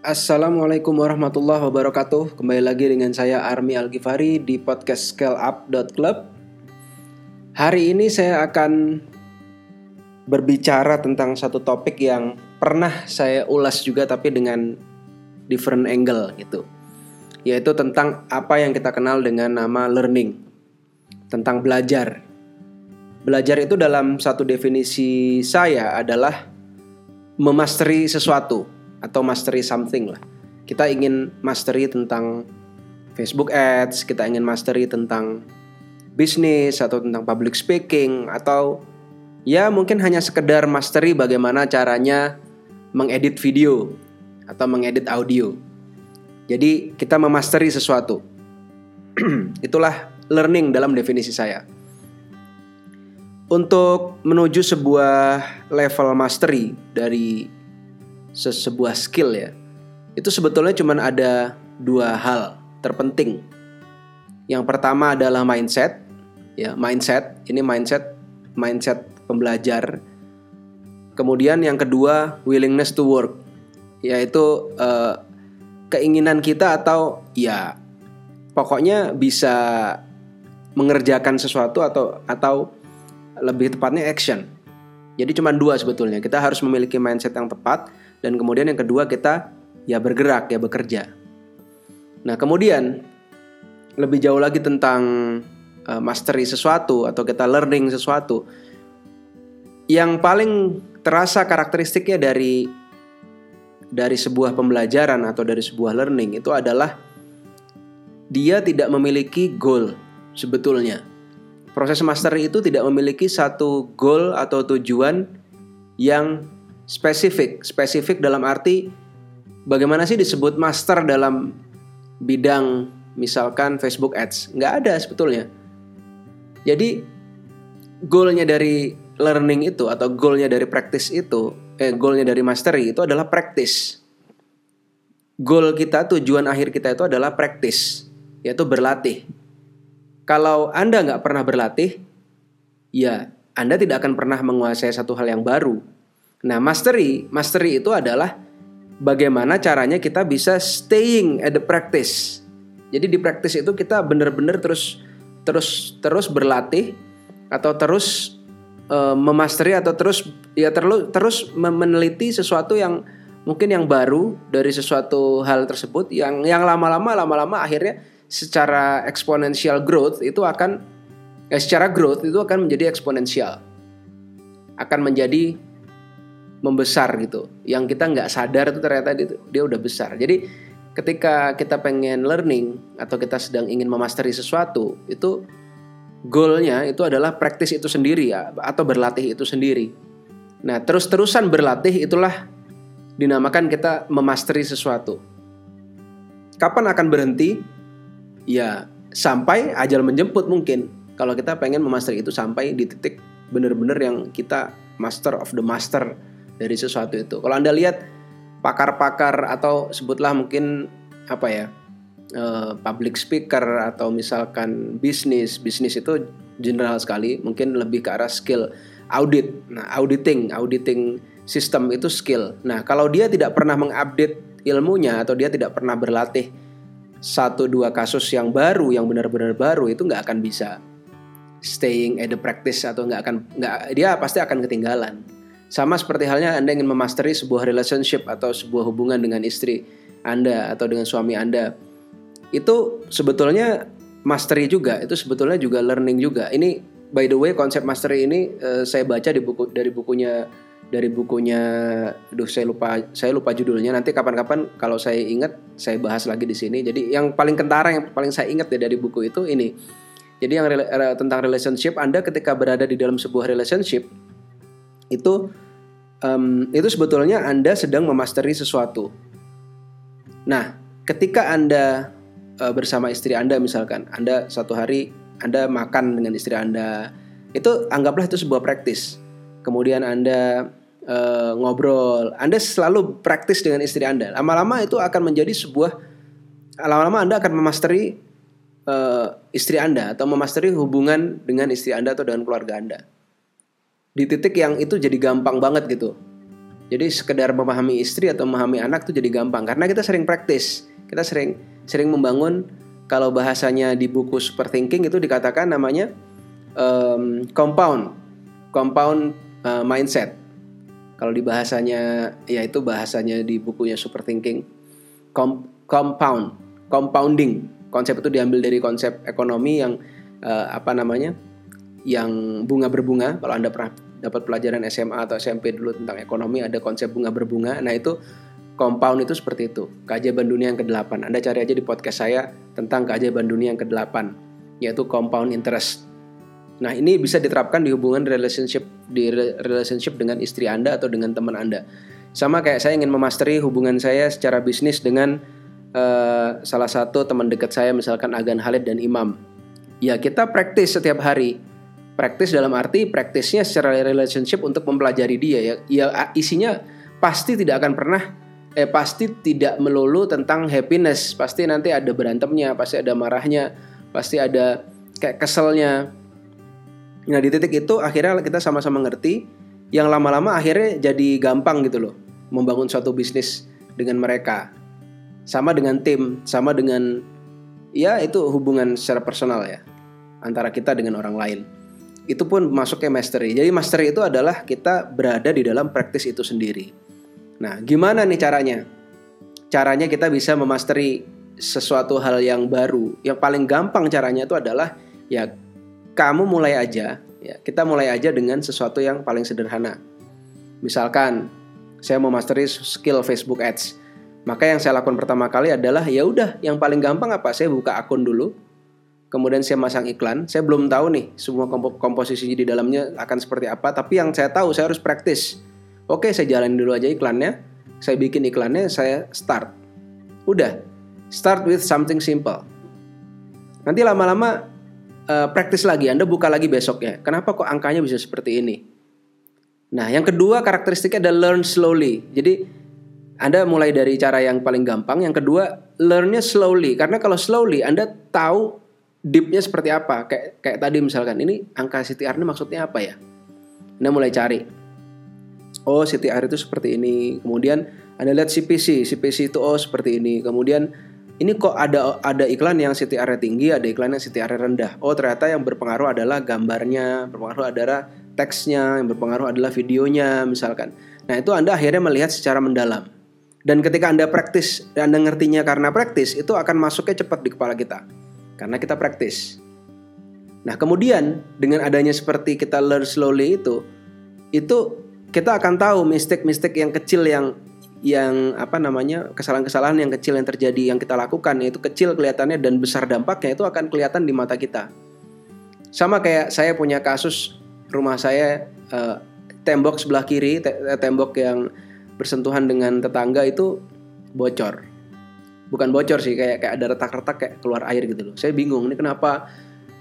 Assalamualaikum warahmatullahi wabarakatuh. Kembali lagi dengan saya Army Al-Ghifari di podcast scaleup.club Hari ini saya akan berbicara tentang satu topik yang pernah saya ulas juga tapi dengan different angle gitu. Yaitu tentang apa yang kita kenal dengan nama learning. Tentang belajar. Belajar itu dalam satu definisi saya adalah memastery sesuatu atau mastery something lah. Kita ingin mastery tentang Facebook Ads, kita ingin mastery tentang bisnis atau tentang public speaking atau ya mungkin hanya sekedar mastery bagaimana caranya mengedit video atau mengedit audio. Jadi kita memastery sesuatu. Itulah learning dalam definisi saya. Untuk menuju sebuah level mastery dari sebuah skill ya itu sebetulnya cuma ada dua hal terpenting. Yang pertama adalah mindset ya mindset ini mindset mindset pembelajar. Kemudian yang kedua willingness to work yaitu uh, keinginan kita atau ya pokoknya bisa mengerjakan sesuatu atau atau lebih tepatnya action. Jadi cuma dua sebetulnya kita harus memiliki mindset yang tepat dan kemudian yang kedua kita ya bergerak ya bekerja. Nah kemudian lebih jauh lagi tentang uh, mastery sesuatu atau kita learning sesuatu. Yang paling terasa karakteristiknya dari dari sebuah pembelajaran atau dari sebuah learning itu adalah dia tidak memiliki goal sebetulnya. Proses mastery itu tidak memiliki satu goal atau tujuan yang spesifik. Spesifik dalam arti bagaimana sih disebut master dalam bidang misalkan Facebook Ads? Nggak ada sebetulnya. Jadi goalnya dari learning itu atau goalnya dari practice itu, eh goalnya dari mastery itu adalah practice. Goal kita, tujuan akhir kita itu adalah practice, yaitu berlatih. Kalau Anda nggak pernah berlatih, ya Anda tidak akan pernah menguasai satu hal yang baru Nah, mastery, mastery itu adalah bagaimana caranya kita bisa staying at the practice. Jadi di practice itu kita benar-benar terus terus terus berlatih atau terus uh, memastery atau terus ya terus terus meneliti sesuatu yang mungkin yang baru dari sesuatu hal tersebut yang yang lama-lama lama-lama akhirnya secara exponential growth itu akan ya secara growth itu akan menjadi eksponensial akan menjadi membesar gitu. Yang kita nggak sadar itu ternyata dia, dia udah besar. Jadi ketika kita pengen learning atau kita sedang ingin memasteri sesuatu itu goalnya itu adalah praktis itu sendiri ya atau berlatih itu sendiri. Nah terus-terusan berlatih itulah dinamakan kita memasteri sesuatu. Kapan akan berhenti? Ya sampai ajal menjemput mungkin. Kalau kita pengen memasteri itu sampai di titik benar-benar yang kita master of the master dari sesuatu itu. Kalau Anda lihat pakar-pakar atau sebutlah mungkin apa ya uh, public speaker atau misalkan bisnis bisnis itu general sekali mungkin lebih ke arah skill audit. Nah auditing auditing sistem itu skill. Nah kalau dia tidak pernah mengupdate ilmunya atau dia tidak pernah berlatih satu dua kasus yang baru yang benar-benar baru itu nggak akan bisa staying at the practice atau nggak akan nggak dia pasti akan ketinggalan sama seperti halnya Anda ingin memasteri sebuah relationship atau sebuah hubungan dengan istri Anda atau dengan suami Anda. Itu sebetulnya mastery juga, itu sebetulnya juga learning juga. Ini by the way konsep mastery ini uh, saya baca di buku dari bukunya dari bukunya aduh saya lupa saya lupa judulnya nanti kapan-kapan kalau saya ingat saya bahas lagi di sini jadi yang paling kentara yang paling saya ingat ya dari buku itu ini jadi yang tentang relationship Anda ketika berada di dalam sebuah relationship itu um, itu sebetulnya Anda sedang memasteri sesuatu. Nah, ketika Anda uh, bersama istri Anda misalkan, Anda satu hari Anda makan dengan istri Anda, itu anggaplah itu sebuah praktis. Kemudian Anda uh, ngobrol, Anda selalu praktis dengan istri Anda. Lama-lama itu akan menjadi sebuah lama-lama Anda akan memasteri uh, istri Anda atau memasteri hubungan dengan istri Anda atau dengan keluarga Anda di titik yang itu jadi gampang banget gitu Jadi sekedar memahami istri atau memahami anak tuh jadi gampang karena kita sering praktis. Kita sering sering membangun kalau bahasanya di buku Super Thinking itu dikatakan namanya um, compound compound uh, mindset. Kalau di bahasanya ya itu bahasanya di bukunya Super Thinking Com compound compounding. Konsep itu diambil dari konsep ekonomi yang uh, apa namanya? Yang bunga berbunga. Kalau Anda pernah dapat pelajaran SMA atau SMP dulu tentang ekonomi ada konsep bunga berbunga. Nah, itu compound itu seperti itu. Keajaiban dunia yang ke-8. Anda cari aja di podcast saya tentang keajaiban dunia yang ke-8 yaitu compound interest. Nah, ini bisa diterapkan di hubungan relationship di relationship dengan istri Anda atau dengan teman Anda. Sama kayak saya ingin memasteri hubungan saya secara bisnis dengan uh, salah satu teman dekat saya misalkan Agan Halid dan Imam. Ya, kita praktis setiap hari Praktis dalam arti praktisnya secara relationship untuk mempelajari dia ya. Ya isinya pasti tidak akan pernah eh pasti tidak melulu tentang happiness. Pasti nanti ada berantemnya, pasti ada marahnya, pasti ada kayak keselnya. Nah, di titik itu akhirnya kita sama-sama ngerti yang lama-lama akhirnya jadi gampang gitu loh membangun suatu bisnis dengan mereka. Sama dengan tim, sama dengan ya itu hubungan secara personal ya antara kita dengan orang lain itu pun masuk ke mastery. Jadi mastery itu adalah kita berada di dalam praktis itu sendiri. Nah, gimana nih caranya? Caranya kita bisa memastery sesuatu hal yang baru. Yang paling gampang caranya itu adalah ya kamu mulai aja, ya kita mulai aja dengan sesuatu yang paling sederhana. Misalkan saya mau mastery skill Facebook Ads. Maka yang saya lakukan pertama kali adalah ya udah yang paling gampang apa? Saya buka akun dulu, kemudian saya masang iklan. Saya belum tahu nih semua komposisi di dalamnya akan seperti apa, tapi yang saya tahu saya harus praktis. Oke, saya jalanin dulu aja iklannya. Saya bikin iklannya, saya start. Udah, start with something simple. Nanti lama-lama uh, praktis lagi, Anda buka lagi besoknya. Kenapa kok angkanya bisa seperti ini? Nah, yang kedua karakteristiknya adalah learn slowly. Jadi anda mulai dari cara yang paling gampang. Yang kedua, learnnya slowly. Karena kalau slowly, Anda tahu deepnya seperti apa? Kayak kayak tadi misalkan ini angka CTR ini maksudnya apa ya? Anda mulai cari. Oh CTR itu seperti ini. Kemudian anda lihat CPC CPC itu oh seperti ini. Kemudian ini kok ada ada iklan yang CTR tinggi ada iklan yang CTR rendah. Oh ternyata yang berpengaruh adalah gambarnya berpengaruh adalah teksnya yang berpengaruh adalah videonya misalkan. Nah itu anda akhirnya melihat secara mendalam. Dan ketika anda praktis anda ngertinya karena praktis itu akan masuknya cepat di kepala kita karena kita praktis. Nah, kemudian dengan adanya seperti kita learn slowly itu, itu kita akan tahu mistake-mistake yang kecil yang yang apa namanya kesalahan-kesalahan yang kecil yang terjadi yang kita lakukan itu kecil kelihatannya dan besar dampaknya itu akan kelihatan di mata kita. Sama kayak saya punya kasus rumah saya eh, tembok sebelah kiri tembok yang bersentuhan dengan tetangga itu bocor bukan bocor sih kayak kayak ada retak-retak kayak keluar air gitu loh. Saya bingung ini kenapa?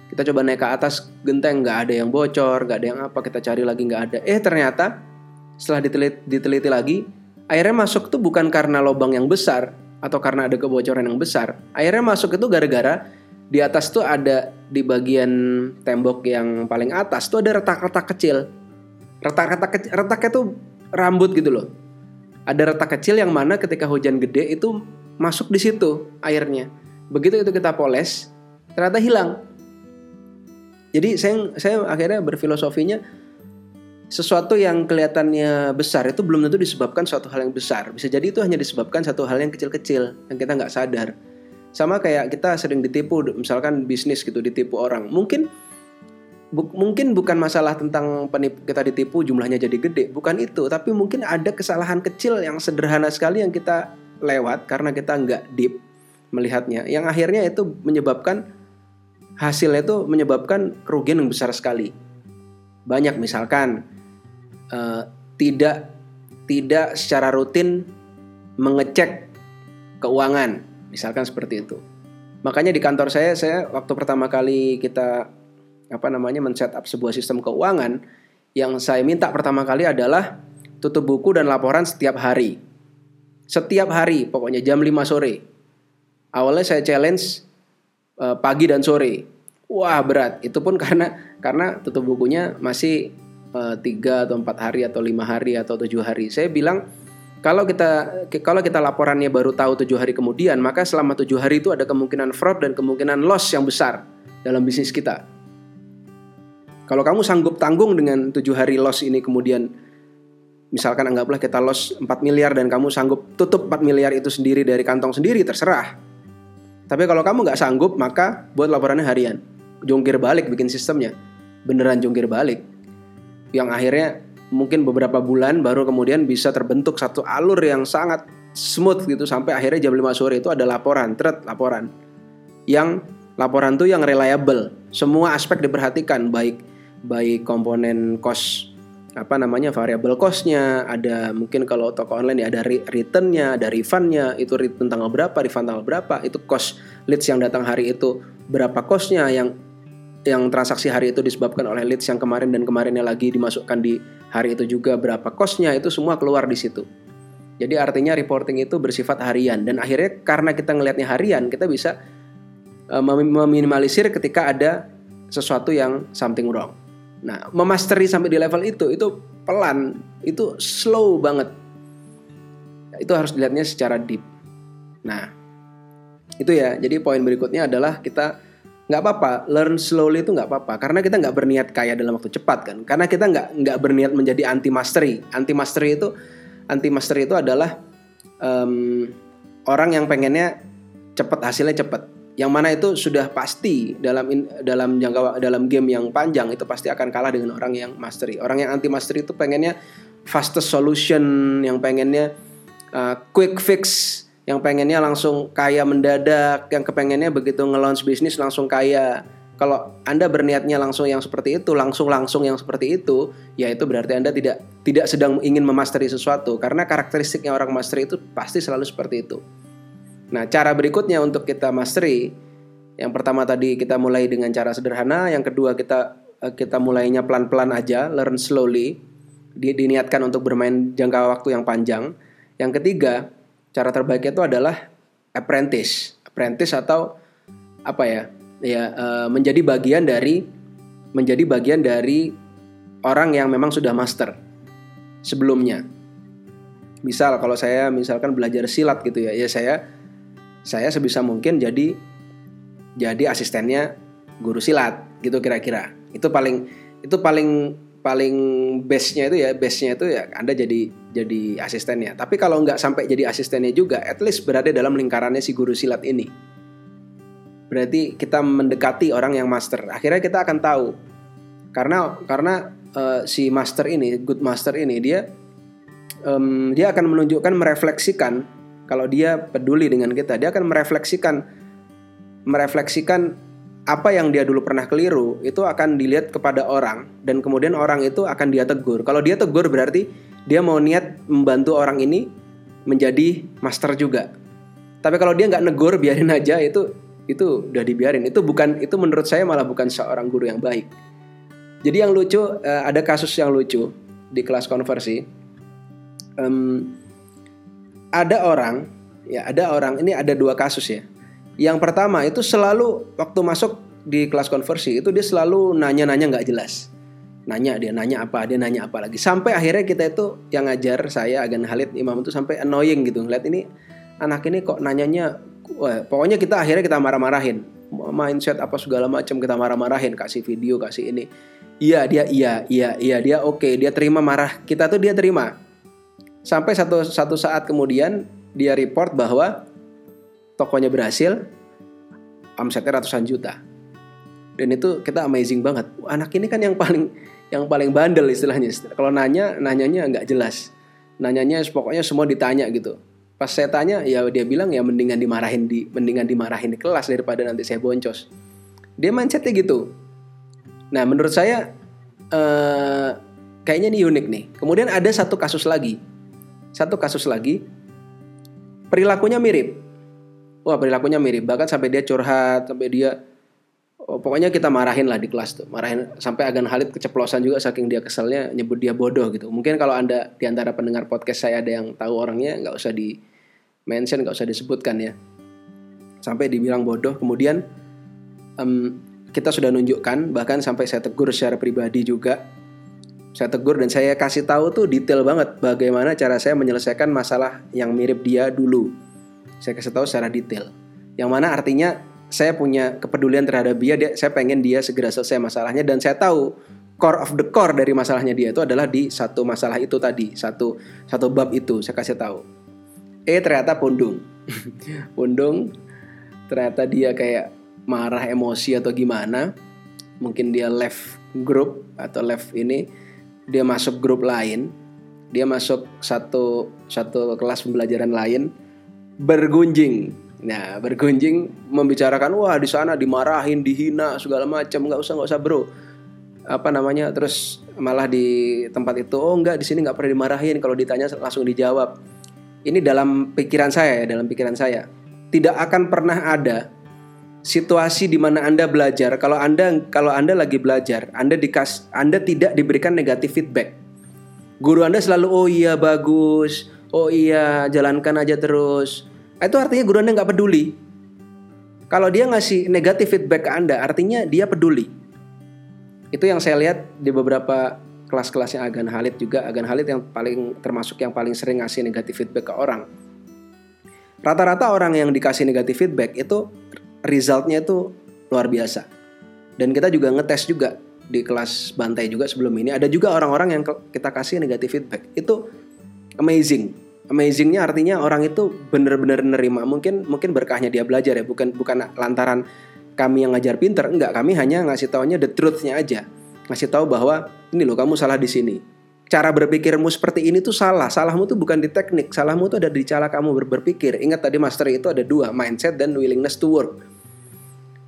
Kita coba naik ke atas genteng nggak ada yang bocor nggak ada yang apa kita cari lagi nggak ada. Eh ternyata setelah diteliti, diteliti lagi airnya masuk tuh bukan karena lubang yang besar atau karena ada kebocoran yang besar. Airnya masuk itu gara-gara di atas tuh ada di bagian tembok yang paling atas tuh ada retak-retak kecil. Retak-retak kecil retaknya tuh rambut gitu loh. Ada retak kecil yang mana ketika hujan gede itu masuk di situ airnya. Begitu itu kita poles, ternyata hilang. Jadi saya saya akhirnya berfilosofinya sesuatu yang kelihatannya besar itu belum tentu disebabkan suatu hal yang besar. Bisa jadi itu hanya disebabkan satu hal yang kecil-kecil yang kita nggak sadar. Sama kayak kita sering ditipu, misalkan bisnis gitu ditipu orang. Mungkin bu, mungkin bukan masalah tentang penipu, kita ditipu jumlahnya jadi gede, bukan itu. Tapi mungkin ada kesalahan kecil yang sederhana sekali yang kita lewat karena kita nggak deep melihatnya. Yang akhirnya itu menyebabkan hasilnya itu menyebabkan kerugian yang besar sekali. Banyak misalkan uh, tidak tidak secara rutin mengecek keuangan misalkan seperti itu. Makanya di kantor saya saya waktu pertama kali kita apa namanya men up sebuah sistem keuangan yang saya minta pertama kali adalah tutup buku dan laporan setiap hari setiap hari, pokoknya jam 5 sore. Awalnya saya challenge uh, pagi dan sore. Wah berat. Itu pun karena karena tutup bukunya masih eh, tiga atau empat hari atau lima hari atau tujuh hari. Saya bilang kalau kita kalau kita laporannya baru tahu tujuh hari kemudian, maka selama tujuh hari itu ada kemungkinan fraud dan kemungkinan loss yang besar dalam bisnis kita. Kalau kamu sanggup tanggung dengan tujuh hari loss ini kemudian misalkan anggaplah kita loss 4 miliar dan kamu sanggup tutup 4 miliar itu sendiri dari kantong sendiri terserah. Tapi kalau kamu nggak sanggup maka buat laporannya harian. Jungkir balik bikin sistemnya. Beneran jungkir balik. Yang akhirnya mungkin beberapa bulan baru kemudian bisa terbentuk satu alur yang sangat smooth gitu sampai akhirnya jam 5 sore itu ada laporan, thread laporan. Yang laporan tuh yang reliable. Semua aspek diperhatikan baik baik komponen cost apa namanya variable costnya ada mungkin kalau toko online ya ada returnnya ada refundnya itu return tanggal berapa refund tanggal berapa itu cost leads yang datang hari itu berapa costnya yang yang transaksi hari itu disebabkan oleh leads yang kemarin dan kemarinnya lagi dimasukkan di hari itu juga berapa costnya itu semua keluar di situ. Jadi artinya reporting itu bersifat harian dan akhirnya karena kita ngelihatnya harian kita bisa uh, meminimalisir ketika ada sesuatu yang something wrong. Nah, memastery sampai di level itu itu pelan, itu slow banget. Itu harus dilihatnya secara deep. Nah, itu ya. Jadi poin berikutnya adalah kita nggak apa-apa learn slowly itu nggak apa-apa karena kita nggak berniat kaya dalam waktu cepat kan karena kita nggak nggak berniat menjadi anti mastery anti mastery itu anti mastery itu adalah um, orang yang pengennya cepat hasilnya cepat yang mana itu sudah pasti dalam in, dalam jangka dalam game yang panjang itu pasti akan kalah dengan orang yang mastery orang yang anti mastery itu pengennya fastest solution yang pengennya uh, quick fix yang pengennya langsung kaya mendadak, yang kepengennya begitu nge-launch bisnis langsung kaya. Kalau Anda berniatnya langsung yang seperti itu, langsung-langsung yang seperti itu, ya itu berarti Anda tidak tidak sedang ingin memasteri sesuatu karena karakteristiknya orang mastery itu pasti selalu seperti itu. Nah, cara berikutnya untuk kita mastery, yang pertama tadi kita mulai dengan cara sederhana, yang kedua kita eh, kita mulainya pelan-pelan aja, learn slowly, diniatkan untuk bermain jangka waktu yang panjang. Yang ketiga, cara terbaiknya itu adalah apprentice. Apprentice atau apa ya? Ya uh, menjadi bagian dari menjadi bagian dari orang yang memang sudah master sebelumnya. Misal kalau saya misalkan belajar silat gitu ya. Ya saya saya sebisa mungkin jadi jadi asistennya guru silat gitu kira-kira itu paling itu paling paling base-nya itu ya base-nya itu ya Anda jadi jadi asistennya. Tapi kalau nggak sampai jadi asistennya juga, at least berada dalam lingkarannya si guru silat ini. Berarti kita mendekati orang yang master. Akhirnya kita akan tahu karena karena uh, si master ini, good master ini dia um, dia akan menunjukkan merefleksikan kalau dia peduli dengan kita, dia akan merefleksikan merefleksikan apa yang dia dulu pernah keliru itu akan dilihat kepada orang dan kemudian orang itu akan dia tegur. Kalau dia tegur berarti dia mau niat membantu orang ini menjadi master juga. Tapi kalau dia nggak negur biarin aja itu itu udah dibiarin. Itu bukan itu menurut saya malah bukan seorang guru yang baik. Jadi yang lucu eh, ada kasus yang lucu di kelas konversi. Ada orang ya ada orang ini ada dua kasus ya yang pertama itu selalu waktu masuk di kelas konversi itu dia selalu nanya-nanya nggak jelas. Nanya dia nanya apa, dia nanya apa lagi. Sampai akhirnya kita itu yang ngajar saya Agan Halid Imam itu sampai annoying gitu. Ngeliat ini anak ini kok nanyanya wah, pokoknya kita akhirnya kita marah-marahin. Mindset apa segala macam kita marah-marahin, kasih video, kasih ini. Iya, dia iya, iya, iya, dia oke, okay, dia terima marah. Kita tuh dia terima. Sampai satu satu saat kemudian dia report bahwa tokonya berhasil, omsetnya ratusan juta. Dan itu kita amazing banget. Anak ini kan yang paling yang paling bandel istilahnya. Kalau nanya, nanyanya nggak jelas. Nanyanya pokoknya semua ditanya gitu. Pas saya tanya, ya dia bilang ya mendingan dimarahin di mendingan dimarahin di kelas daripada nanti saya boncos. Dia mindsetnya gitu. Nah menurut saya eh, kayaknya ini unik nih. Kemudian ada satu kasus lagi, satu kasus lagi perilakunya mirip. Wah perilakunya mirip. Bahkan sampai dia curhat sampai dia oh, pokoknya kita marahin lah di kelas tuh. Marahin sampai Agan Halid keceplosan juga saking dia keselnya nyebut dia bodoh gitu. Mungkin kalau anda di antara pendengar podcast saya ada yang tahu orangnya nggak usah di mention nggak usah disebutkan ya. Sampai dibilang bodoh. Kemudian um, kita sudah nunjukkan bahkan sampai saya tegur secara pribadi juga saya tegur dan saya kasih tahu tuh detail banget bagaimana cara saya menyelesaikan masalah yang mirip dia dulu. Saya kasih tahu secara detail. Yang mana artinya saya punya kepedulian terhadap dia, dia saya pengen dia segera selesai masalahnya dan saya tahu core of the core dari masalahnya dia itu adalah di satu masalah itu tadi satu satu bab itu saya kasih tahu. Eh ternyata pundung. Pundung ternyata dia kayak marah emosi atau gimana mungkin dia left group atau left ini dia masuk grup lain dia masuk satu satu kelas pembelajaran lain bergunjing Nah, bergunjing membicarakan wah di sana dimarahin, dihina segala macam, nggak usah nggak usah bro. Apa namanya? Terus malah di tempat itu oh nggak di sini nggak pernah dimarahin, kalau ditanya langsung dijawab. Ini dalam pikiran saya ya, dalam pikiran saya. Tidak akan pernah ada situasi di mana Anda belajar kalau Anda kalau Anda lagi belajar, Anda dikas Anda tidak diberikan negatif feedback. Guru Anda selalu oh iya bagus, oh iya jalankan aja terus itu artinya guru Anda nggak peduli. Kalau dia ngasih negatif feedback ke Anda, artinya dia peduli. Itu yang saya lihat di beberapa kelas-kelasnya Agan Halid juga. Agan Halid yang paling termasuk yang paling sering ngasih negatif feedback ke orang. Rata-rata orang yang dikasih negatif feedback itu resultnya itu luar biasa. Dan kita juga ngetes juga di kelas bantai juga sebelum ini. Ada juga orang-orang yang kita kasih negatif feedback. Itu amazing. Amazingnya artinya orang itu benar-benar nerima. Mungkin mungkin berkahnya dia belajar ya. Bukan bukan lantaran kami yang ngajar pinter. Enggak kami hanya ngasih taunya the truthnya aja. Ngasih tahu bahwa ini loh kamu salah di sini. Cara berpikirmu seperti ini tuh salah. Salahmu tuh bukan di teknik. Salahmu tuh ada di cara kamu ber berpikir. Ingat tadi master itu ada dua mindset dan willingness to work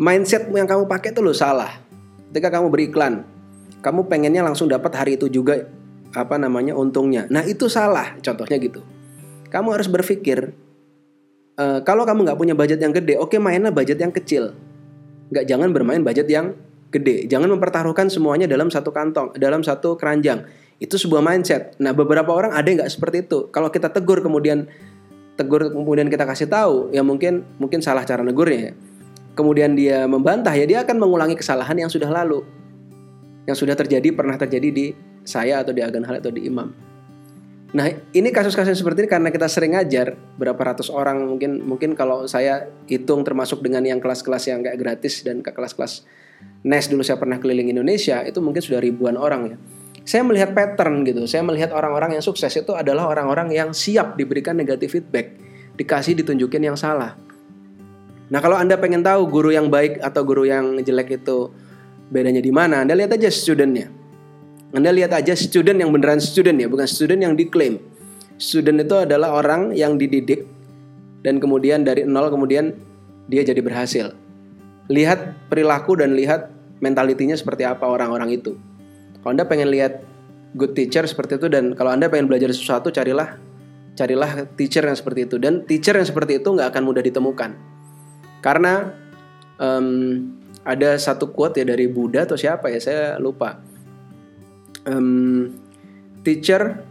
mindset yang kamu pakai tuh lo salah ketika kamu beriklan kamu pengennya langsung dapat hari itu juga apa namanya untungnya nah itu salah contohnya gitu kamu harus berpikir uh, kalau kamu nggak punya budget yang gede, oke okay, mainnya budget yang kecil. Nggak jangan bermain budget yang gede. Jangan mempertaruhkan semuanya dalam satu kantong, dalam satu keranjang. Itu sebuah mindset. Nah, beberapa orang ada nggak seperti itu. Kalau kita tegur kemudian tegur kemudian kita kasih tahu, ya mungkin mungkin salah cara negurnya ya. Kemudian dia membantah ya dia akan mengulangi kesalahan yang sudah lalu. Yang sudah terjadi pernah terjadi di saya atau di agan hal atau di imam. Nah, ini kasus-kasus seperti ini karena kita sering ngajar berapa ratus orang mungkin mungkin kalau saya hitung termasuk dengan yang kelas-kelas yang kayak gratis dan ke kelas-kelas NES dulu saya pernah keliling Indonesia itu mungkin sudah ribuan orang ya. Saya melihat pattern gitu. Saya melihat orang-orang yang sukses itu adalah orang-orang yang siap diberikan negatif feedback, dikasih ditunjukin yang salah. Nah, kalau Anda pengen tahu guru yang baik atau guru yang jelek itu bedanya di mana, Anda lihat aja studentnya anda lihat aja student yang beneran student ya, bukan student yang diklaim. Student itu adalah orang yang dididik dan kemudian dari nol kemudian dia jadi berhasil. Lihat perilaku dan lihat mentalitinya seperti apa orang-orang itu. Kalau Anda pengen lihat good teacher seperti itu dan kalau Anda pengen belajar sesuatu carilah carilah teacher yang seperti itu dan teacher yang seperti itu nggak akan mudah ditemukan. Karena um, ada satu quote ya dari Buddha atau siapa ya saya lupa. Um, teacher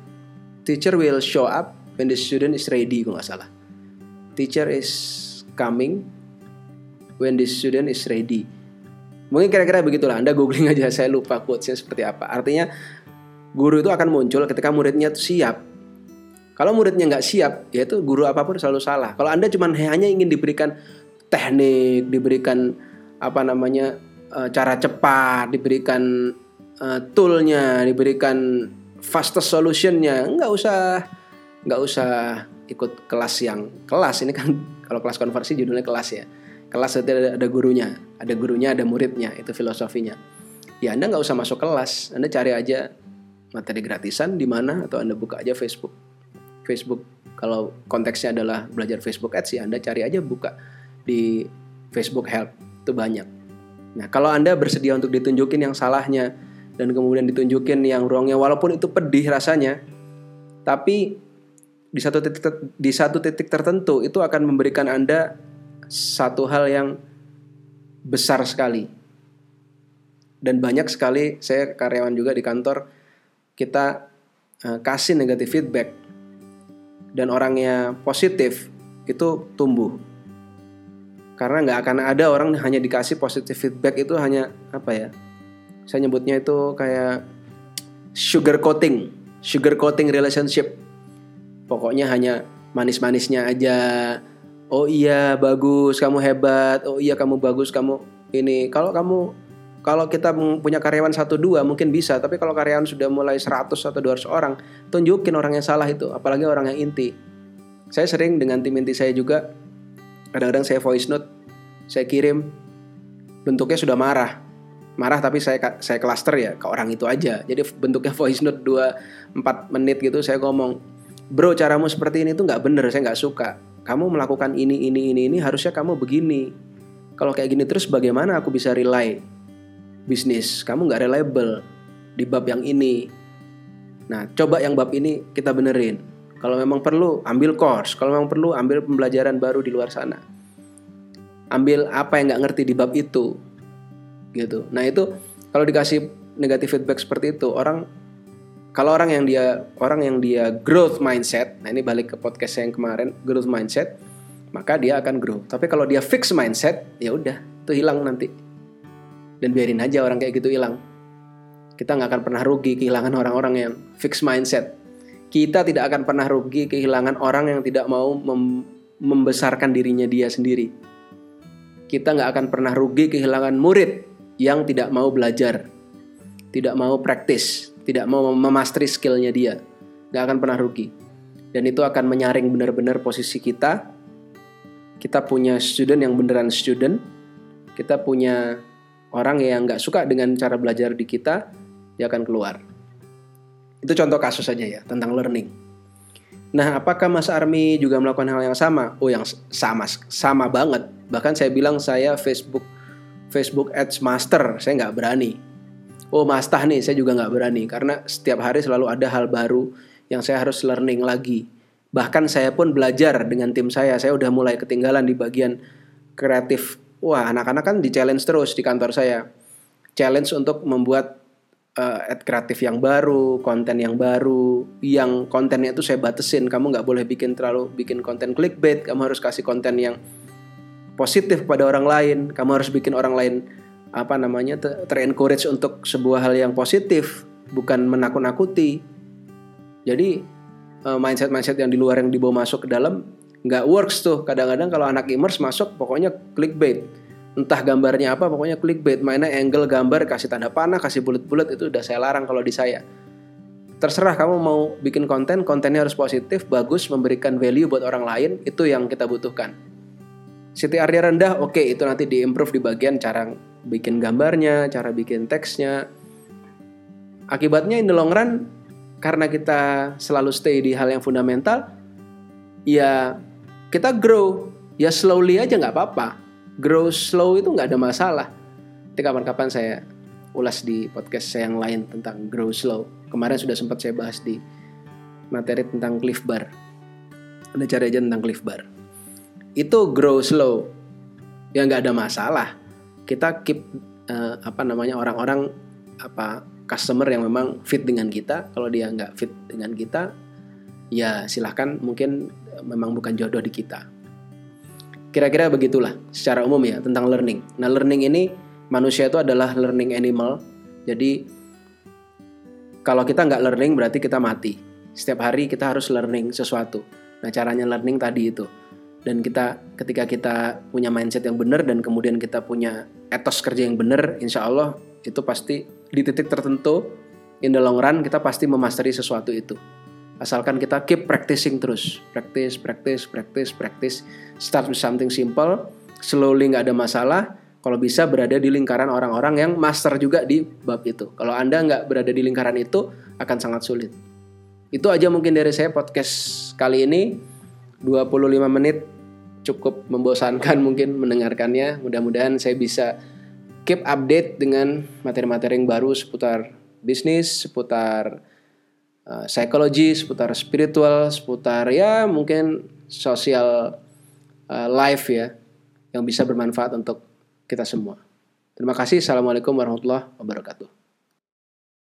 teacher will show up when the student is ready kalau nggak salah. Teacher is coming when the student is ready. Mungkin kira-kira begitulah anda googling aja saya lupa quotesnya seperti apa. Artinya guru itu akan muncul ketika muridnya itu siap. Kalau muridnya nggak siap ya itu guru apa pun selalu salah. Kalau anda cuma hanya ingin diberikan teknik diberikan apa namanya eh, cara cepat diberikan uh, toolnya diberikan fastest solutionnya. Nggak usah nggak usah ikut kelas yang kelas. Ini kan kalau kelas konversi judulnya kelas ya. Kelas itu ada, ada gurunya ada gurunya ada muridnya itu filosofinya. Ya anda nggak usah masuk kelas. Anda cari aja materi gratisan di mana atau anda buka aja Facebook. Facebook kalau konteksnya adalah belajar Facebook Ads ya anda cari aja buka di Facebook Help itu banyak. Nah kalau anda bersedia untuk ditunjukin yang salahnya dan kemudian ditunjukin yang wrongnya walaupun itu pedih rasanya tapi di satu titik di satu titik tertentu itu akan memberikan anda satu hal yang besar sekali. Dan banyak sekali saya karyawan juga di kantor kita uh, kasih negatif feedback dan orangnya positif itu tumbuh karena nggak akan ada orang hanya dikasih positif feedback itu hanya apa ya saya nyebutnya itu kayak sugar coating, sugar coating relationship. Pokoknya hanya manis-manisnya aja. Oh iya bagus, kamu hebat. Oh iya kamu bagus, kamu ini. Kalau kamu kalau kita punya karyawan satu dua mungkin bisa, tapi kalau karyawan sudah mulai 100 atau 200 orang, tunjukin orang yang salah itu, apalagi orang yang inti. Saya sering dengan tim inti saya juga, kadang-kadang saya voice note, saya kirim, bentuknya sudah marah. Marah tapi saya saya cluster ya ke orang itu aja. Jadi bentuknya voice note 2 4 menit gitu saya ngomong, "Bro, caramu seperti ini tuh nggak bener, saya nggak suka. Kamu melakukan ini ini ini ini harusnya kamu begini. Kalau kayak gini terus bagaimana aku bisa rely bisnis kamu nggak reliable di bab yang ini nah coba yang bab ini kita benerin kalau memang perlu ambil course. Kalau memang perlu ambil pembelajaran baru di luar sana. Ambil apa yang nggak ngerti di bab itu gitu. Nah itu kalau dikasih negatif feedback seperti itu orang kalau orang yang dia orang yang dia growth mindset nah ini balik ke podcast yang kemarin growth mindset maka dia akan grow. Tapi kalau dia fix mindset ya udah itu hilang nanti. Dan biarin aja orang kayak gitu hilang. Kita nggak akan pernah rugi kehilangan orang-orang yang fix mindset. Kita tidak akan pernah rugi kehilangan orang yang tidak mau mem membesarkan dirinya dia sendiri. Kita nggak akan pernah rugi kehilangan murid yang tidak mau belajar, tidak mau praktis, tidak mau memastery skillnya dia. Nggak akan pernah rugi. Dan itu akan menyaring benar-benar posisi kita. Kita punya student yang beneran student. Kita punya orang yang nggak suka dengan cara belajar di kita dia akan keluar itu contoh kasus saja ya tentang learning. Nah apakah Mas Army juga melakukan hal yang sama? Oh yang sama sama banget. Bahkan saya bilang saya Facebook Facebook Ads Master saya nggak berani. Oh Master nih saya juga nggak berani. Karena setiap hari selalu ada hal baru yang saya harus learning lagi. Bahkan saya pun belajar dengan tim saya. Saya udah mulai ketinggalan di bagian kreatif. Wah anak-anak kan di challenge terus di kantor saya. Challenge untuk membuat uh, ad kreatif yang baru konten yang baru yang kontennya itu saya batasin. Kamu nggak boleh bikin terlalu bikin konten clickbait. Kamu harus kasih konten yang positif pada orang lain. Kamu harus bikin orang lain apa namanya terencourage untuk sebuah hal yang positif bukan menakut-nakuti. Jadi uh, mindset-mindset yang di luar yang dibawa masuk ke dalam nggak works tuh. Kadang-kadang kalau anak immerse masuk pokoknya clickbait entah gambarnya apa pokoknya clickbait. Mainnya angle gambar kasih tanda panah kasih bulat-bulat itu udah saya larang kalau di saya. Terserah kamu mau bikin konten kontennya harus positif bagus memberikan value buat orang lain itu yang kita butuhkan. CTR nya rendah oke okay, itu nanti diimprove di bagian cara bikin gambarnya cara bikin teksnya. Akibatnya in the long run karena kita selalu stay di hal yang fundamental ya kita grow. Ya slowly aja nggak apa-apa grow slow itu nggak ada masalah. Nanti kapan-kapan saya ulas di podcast saya yang lain tentang grow slow. Kemarin sudah sempat saya bahas di materi tentang cliff bar. Ada cara aja tentang cliff bar. Itu grow slow. Ya nggak ada masalah. Kita keep uh, apa namanya orang-orang apa customer yang memang fit dengan kita. Kalau dia nggak fit dengan kita ya silahkan mungkin memang bukan jodoh di kita. Kira-kira begitulah secara umum ya tentang learning. Nah learning ini manusia itu adalah learning animal. Jadi kalau kita nggak learning berarti kita mati. Setiap hari kita harus learning sesuatu. Nah caranya learning tadi itu. Dan kita ketika kita punya mindset yang benar dan kemudian kita punya etos kerja yang benar, insya Allah itu pasti di titik tertentu in the long run kita pasti memasteri sesuatu itu asalkan kita keep practicing terus. Practice practice practice practice. Start with something simple. Slowly nggak ada masalah. Kalau bisa berada di lingkaran orang-orang yang master juga di bab itu. Kalau anda nggak berada di lingkaran itu akan sangat sulit. Itu aja mungkin dari saya podcast kali ini. 25 menit cukup membosankan mungkin mendengarkannya. Mudah-mudahan saya bisa keep update dengan materi-materi yang baru seputar bisnis seputar uh, psikologi, seputar spiritual, seputar ya mungkin sosial uh, life ya yang bisa bermanfaat untuk kita semua. Terima kasih. Assalamualaikum warahmatullahi wabarakatuh.